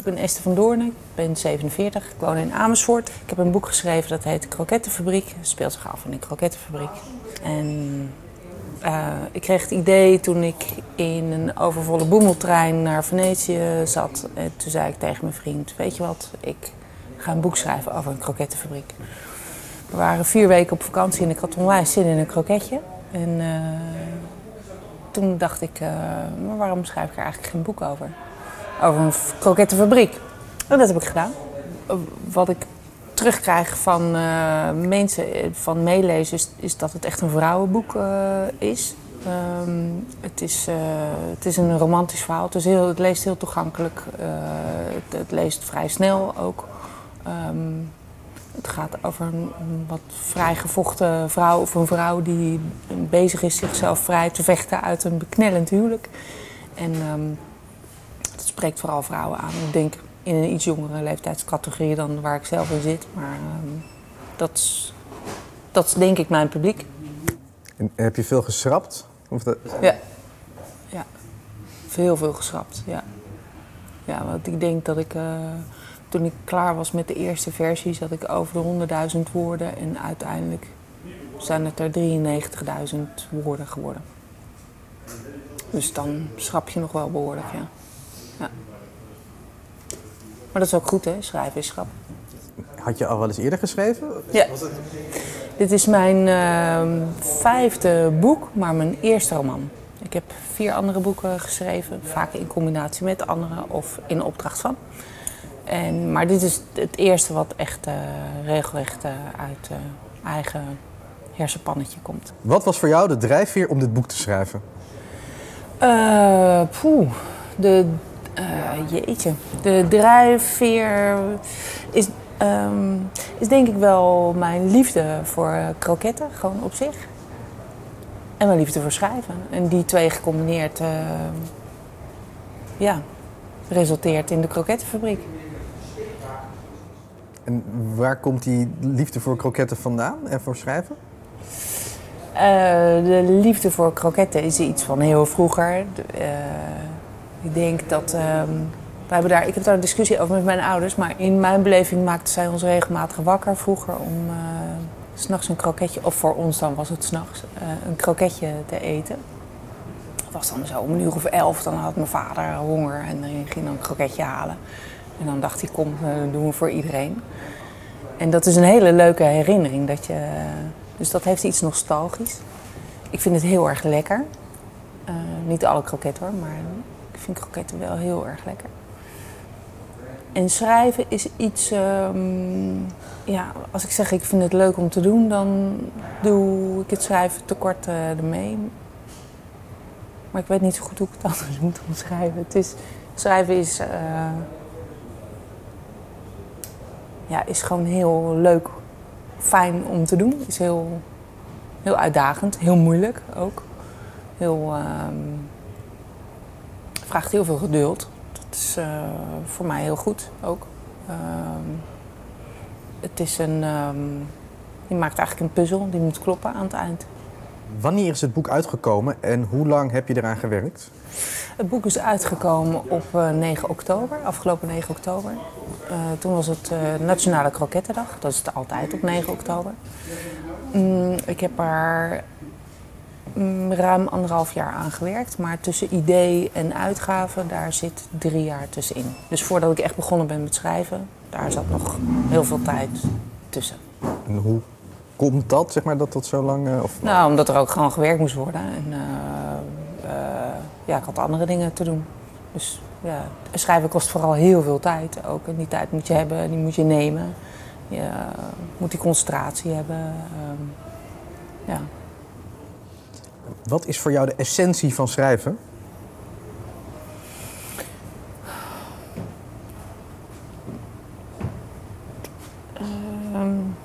Ik ben Esther van Doornen, ik ben 47, ik woon in Amersfoort. Ik heb een boek geschreven dat heet Krokettenfabriek. Het speelt zich af in een krokettenfabriek. En uh, ik kreeg het idee toen ik in een overvolle boemeltrein naar Venetië zat. En toen zei ik tegen mijn vriend, weet je wat, ik ga een boek schrijven over een krokettenfabriek. We waren vier weken op vakantie en ik had onwijs zin in een kroketje. En uh, toen dacht ik, uh, maar waarom schrijf ik er eigenlijk geen boek over? Over een krokettenfabriek. En dat heb ik gedaan. Wat ik terugkrijg van uh, mensen, van meelezers, is dat het echt een vrouwenboek uh, is. Um, het, is het is een romantisch verhaal. Het, is heel, het leest heel toegankelijk. Het, het, leest vrij snel ook. Um, het gaat over een, een wat vrijgevochten vrouw of een vrouw die bezig is zichzelf vrij te vechten uit een beknellend huwelijk. En het spreekt vooral vrouwen aan. Ik denk in een iets jongere leeftijdscategorie dan waar ik zelf in zit. Maar um, dat, is, dat is denk ik mijn publiek. En heb je veel geschrapt? Of dat... Ja. ja, veel, veel geschrapt. Ja. ja, want ik denk dat ik. Uh, toen ik klaar was met de eerste versie, zat ik over de 100.000 woorden. En uiteindelijk zijn het er 93.000 woorden geworden. Dus dan schrap je nog wel behoorlijk, ja. Maar dat is ook goed, hè? Schrijven is schrap. Had je al wel eens eerder geschreven? Ja. Dit is mijn uh, vijfde boek, maar mijn eerste roman. Ik heb vier andere boeken geschreven, vaak in combinatie met anderen of in opdracht van. En, maar dit is het eerste wat echt uh, regelrecht uh, uit uh, eigen hersenpannetje komt. Wat was voor jou de drijfveer om dit boek te schrijven? poeh, de, jeetje. De drijfveer is, um, is denk ik wel mijn liefde voor kroketten, gewoon op zich. En mijn liefde voor schrijven. En die twee gecombineerd, ja, resulteert in de krokettenfabriek. En waar komt die liefde voor kroketten vandaan en voor schrijven? Uh, de liefde voor kroketten is iets van heel vroeger. Uh, ik denk dat. Uh, we hebben daar, ik heb daar een discussie over met mijn ouders, maar in mijn beleving maakten zij ons regelmatig wakker vroeger om uh, s'nachts een kroketje, of voor ons dan was het s'nachts, een kroketje te eten. Het was dan zo om een uur of elf, dan had mijn vader honger en ging dan een kroketje halen. En dan dacht hij, kom, dat doen we voor iedereen. En dat is een hele leuke herinnering. Dat je, dus dat heeft iets nostalgisch. Ik vind het heel erg lekker. Uh, niet alle kroketten hoor, maar ik vind kroketten wel heel erg lekker. En schrijven is iets, um, ja, als ik zeg ik vind het leuk om te doen, dan doe ik het schrijven tekort uh, ermee. Maar ik weet niet zo goed hoe ik het anders moet omschrijven. Het is, schrijven is... Uh, ja, is gewoon heel leuk, fijn om te doen. Is heel, heel uitdagend, heel moeilijk ook. Heel, um, vraagt heel veel geduld. Dat is uh, voor mij heel goed ook. Um, het is een. Um, je maakt eigenlijk een puzzel die moet kloppen aan het eind. Wanneer is het boek uitgekomen en hoe lang heb je eraan gewerkt? Het boek is uitgekomen op 9 oktober, afgelopen 9 oktober. Uh, toen was het uh, Nationale Krokettendag, dat is het altijd op 9 oktober. Mm, ik heb er mm, ruim anderhalf jaar aan gewerkt, maar tussen idee en uitgave, daar zit drie jaar tussenin. Dus voordat ik echt begonnen ben met schrijven, daar zat nog heel veel tijd tussen. En hoe komt dat, zeg maar, dat dat zo lang... Uh, of... Nou, omdat er ook gewoon gewerkt moest worden. En, ja, ik had andere dingen te doen. Dus ja, schrijven kost vooral heel veel tijd ook. En die tijd moet je hebben, die moet je nemen. Je moet die concentratie hebben. Um, ja. Wat is voor jou de essentie van schrijven? Um,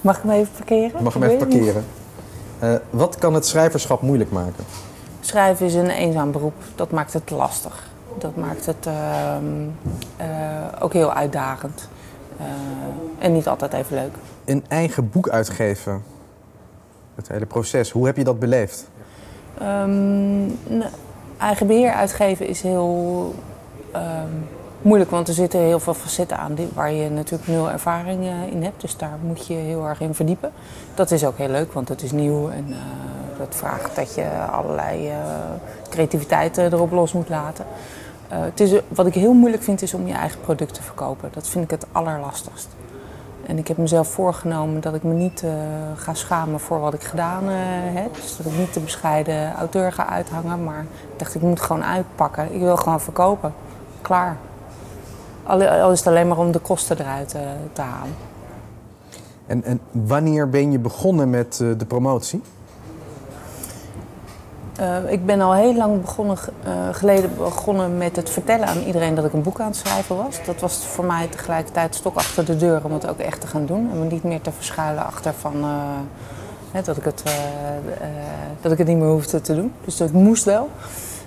Mag ik hem even parkeren? Mag hem even parkeren. Uh, wat kan het schrijverschap moeilijk maken? Schrijven is een eenzaam beroep. Dat maakt het lastig. Dat maakt het uh, uh, ook heel uitdagend. En niet altijd even leuk. Een eigen boek uitgeven. Het hele proces, hoe heb je dat beleefd? Um, nou, eigen beheer uitgeven is heel ehm, moeilijk, want er zitten heel veel facetten aan waar je natuurlijk nul ervaring eh, in hebt. Dus daar moet je heel erg in verdiepen. Dat is ook heel leuk, want het is nieuw en uh, dat vraagt dat je allerlei uh, creativiteit erop los moet laten. Is, wat ik heel moeilijk vind is om je eigen product te verkopen. Dat vind ik het allerlastigst. En ik heb mezelf voorgenomen dat ik me niet uh, ga schamen voor wat ik gedaan uh, heb. Dus dat ik niet de bescheiden auteur ga uithangen. Maar ik dacht, ik moet gewoon uitpakken. Ik wil gewoon verkopen. Klaar. Al is het alleen maar om de kosten eruit te halen. En, en, wanneer ben je begonnen met de promotie? Uh, ik ben al heel lang begonnen, uh, geleden begonnen met het vertellen aan iedereen dat ik een boek aan het schrijven was. Dat was voor mij tegelijkertijd stok achter de deur om het ook echt te gaan doen. En me niet meer te verschuilen achter van, uh, hè, dat, ik het, dat ik het niet meer hoefde te doen. Dus dat moest wel.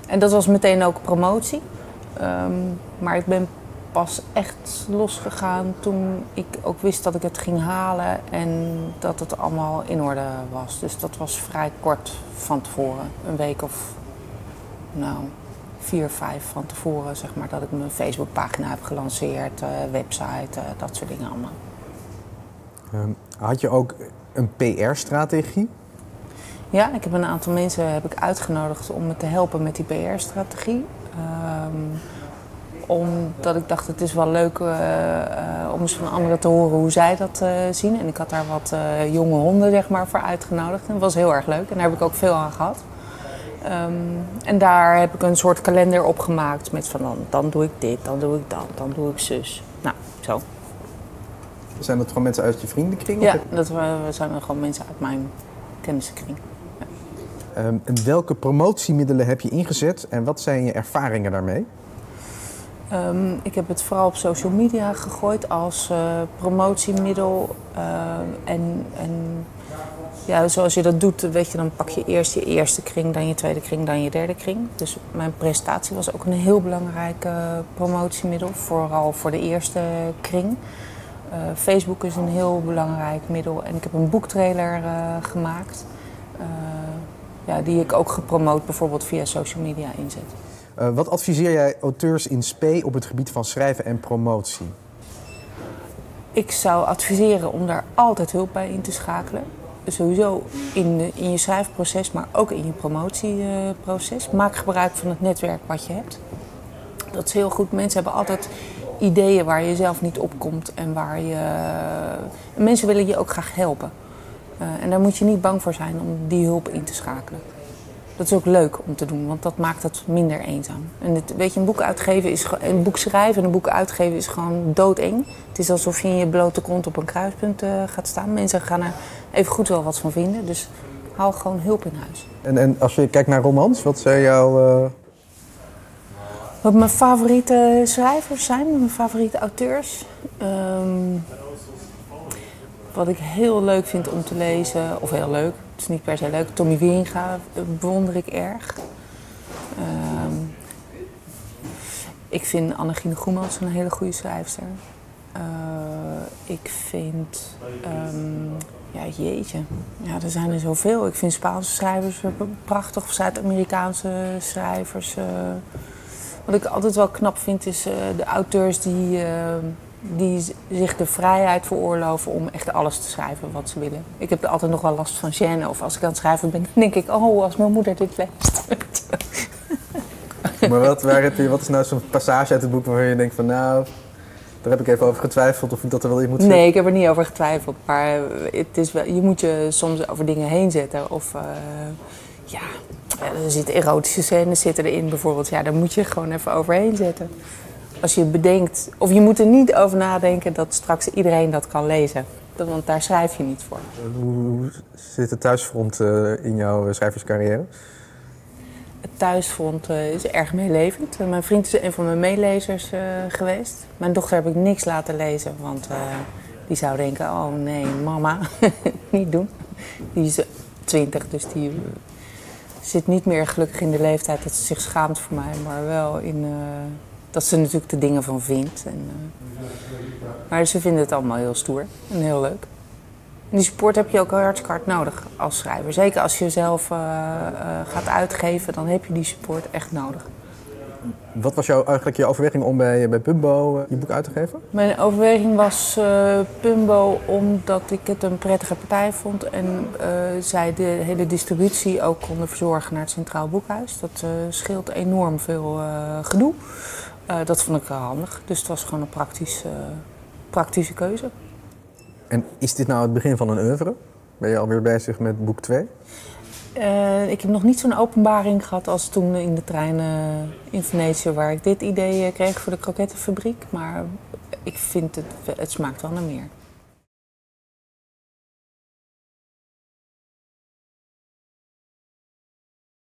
En dat was meteen ook promotie. Um, maar ik ben pas echt losgegaan toen ik ook wist dat ik het ging halen en dat het allemaal in orde was. Dus dat was vrij kort van tevoren. Een week of nou, vier, vijf van tevoren, zeg maar, dat ik mijn Facebookpagina heb gelanceerd, uh, website, uh, dat soort dingen allemaal. Um, had je ook een PR-strategie? Ja, ik heb een aantal mensen heb ik uitgenodigd om me te helpen met die PR-strategie. Um, omdat ik dacht, het is wel leuk uh, uh, om eens van anderen te horen hoe zij dat uh, zien. En ik had daar wat jonge honden zeg maar, voor uitgenodigd. En dat was heel erg leuk. En daar heb ik ook veel aan gehad. Um, en daar heb ik een soort kalender opgemaakt met van dan, dan doe ik dit, dan doe ik dat, dan doe ik zus. Nou, zo. Zijn dat gewoon mensen uit je vriendenkring? Ja, dat zijn gewoon mensen uit mijn kennissenkring. Ja. Um, en welke promotiemiddelen heb je ingezet en wat zijn je ervaringen daarmee? Um, ik heb het vooral op social media gegooid als uh, promotiemiddel. Uh, en, en ja, zoals je dat doet, weet je, dan pak je eerst je eerste kring, dan je tweede kring, dan je derde kring. Dus mijn presentatie was ook een heel belangrijk promotiemiddel, vooral voor de eerste kring. Facebook is een heel belangrijk middel en ik heb een boektrailer gemaakt. ja, die ik ook gepromoot bijvoorbeeld via social media inzet. Uh, wat adviseer jij auteurs in spe op het gebied van schrijven en promotie? Ik zou adviseren om daar altijd hulp bij in te schakelen. Sowieso in, in je schrijfproces, maar ook in je promotieproces. Maak gebruik van het netwerk wat je hebt. Dat is heel goed. Mensen hebben altijd ideeën waar je zelf niet op komt en waar je. Mensen willen je ook graag helpen. Uh, en daar moet je niet bang voor zijn om die hulp in te schakelen. Dat is ook leuk om te doen, want dat maakt het minder eenzaam. En het, weet je, een boek uitgeven is een boek schrijven en een boek uitgeven is gewoon doodeng. Het is alsof je in je blote kont op een kruispunt uh, gaat staan. Mensen gaan er even goed wel wat van vinden. Dus haal gewoon hulp in huis. En, en als je kijkt naar romans, wat zijn jouw. Uh... Wat mijn favoriete schrijvers zijn, mijn favoriete auteurs. Um, wat ik heel leuk vind om te lezen, of heel leuk, het is niet per se leuk, Tommy Wieringa bewonder ik erg. Um, ik vind Annegine Goemans een hele goede schrijfster. Uh, ik vind, um, ja jeetje, ja, er zijn er zoveel. Ik vind Spaanse schrijvers prachtig, of Zuid-Amerikaanse schrijvers. Uh, wat ik altijd wel knap vind is de auteurs die die zich de vrijheid veroorloven om echt alles te schrijven wat ze willen. Ik heb er altijd nog wel last van gêne. Of als ik aan het schrijven ben, dan denk ik... oh, als mijn moeder dit leest. maar wat, waar heb je, wat is nou zo'n passage uit het boek waarvan je denkt van... nou, daar heb ik even over getwijfeld of ik dat er wel in moet zetten? Nee, ik heb er niet over getwijfeld. Maar het is wel, je moet je soms over dingen heen zetten. Of uh, ja, er zitten erotische scènes zitten erin bijvoorbeeld. Ja, daar moet je gewoon even overheen zetten als je bedenkt, of je moet er niet over nadenken dat straks iedereen dat kan lezen. Want daar schrijf je niet voor. Hoe zit het thuisfront uh, in jouw schrijverscarrière? Het thuisfront is erg meelevend. Mijn vriend is een van mijn meelezers geweest. Mijn dochter heb ik niks laten lezen, want die zou denken: oh nee, mama, niet doen. Die is twintig, dus die zit niet meer gelukkig in de leeftijd dat ze zich schaamt voor mij, maar wel in dat ze natuurlijk de dingen van vindt. En, uh, maar ze vinden het allemaal heel stoer en heel leuk. Die support heb je ook hartstikke hard nodig als schrijver. Zeker als je zelf uh, gaat uitgeven, dan heb je die support echt nodig. Wat was jouw, eigenlijk je overweging om bij, bij Pumbo je boek uit te geven? Mijn overweging was Pumbo omdat ik het een prettige partij vond en zij de hele distributie ook konden verzorgen naar het Centraal Boekhuis. Dat scheelt enorm veel gedoe. Dat vond ik handig, dus het was gewoon een praktisch, praktische keuze. En is dit nou het begin van een oeuvre? Ben je alweer bezig met boek 2? Uh, ik heb nog niet zo'n openbaring gehad als toen in de trein uh, in Venetië, waar ik dit idee kreeg voor de krokettenfabriek. Maar ik vind het, het smaakt wel naar meer.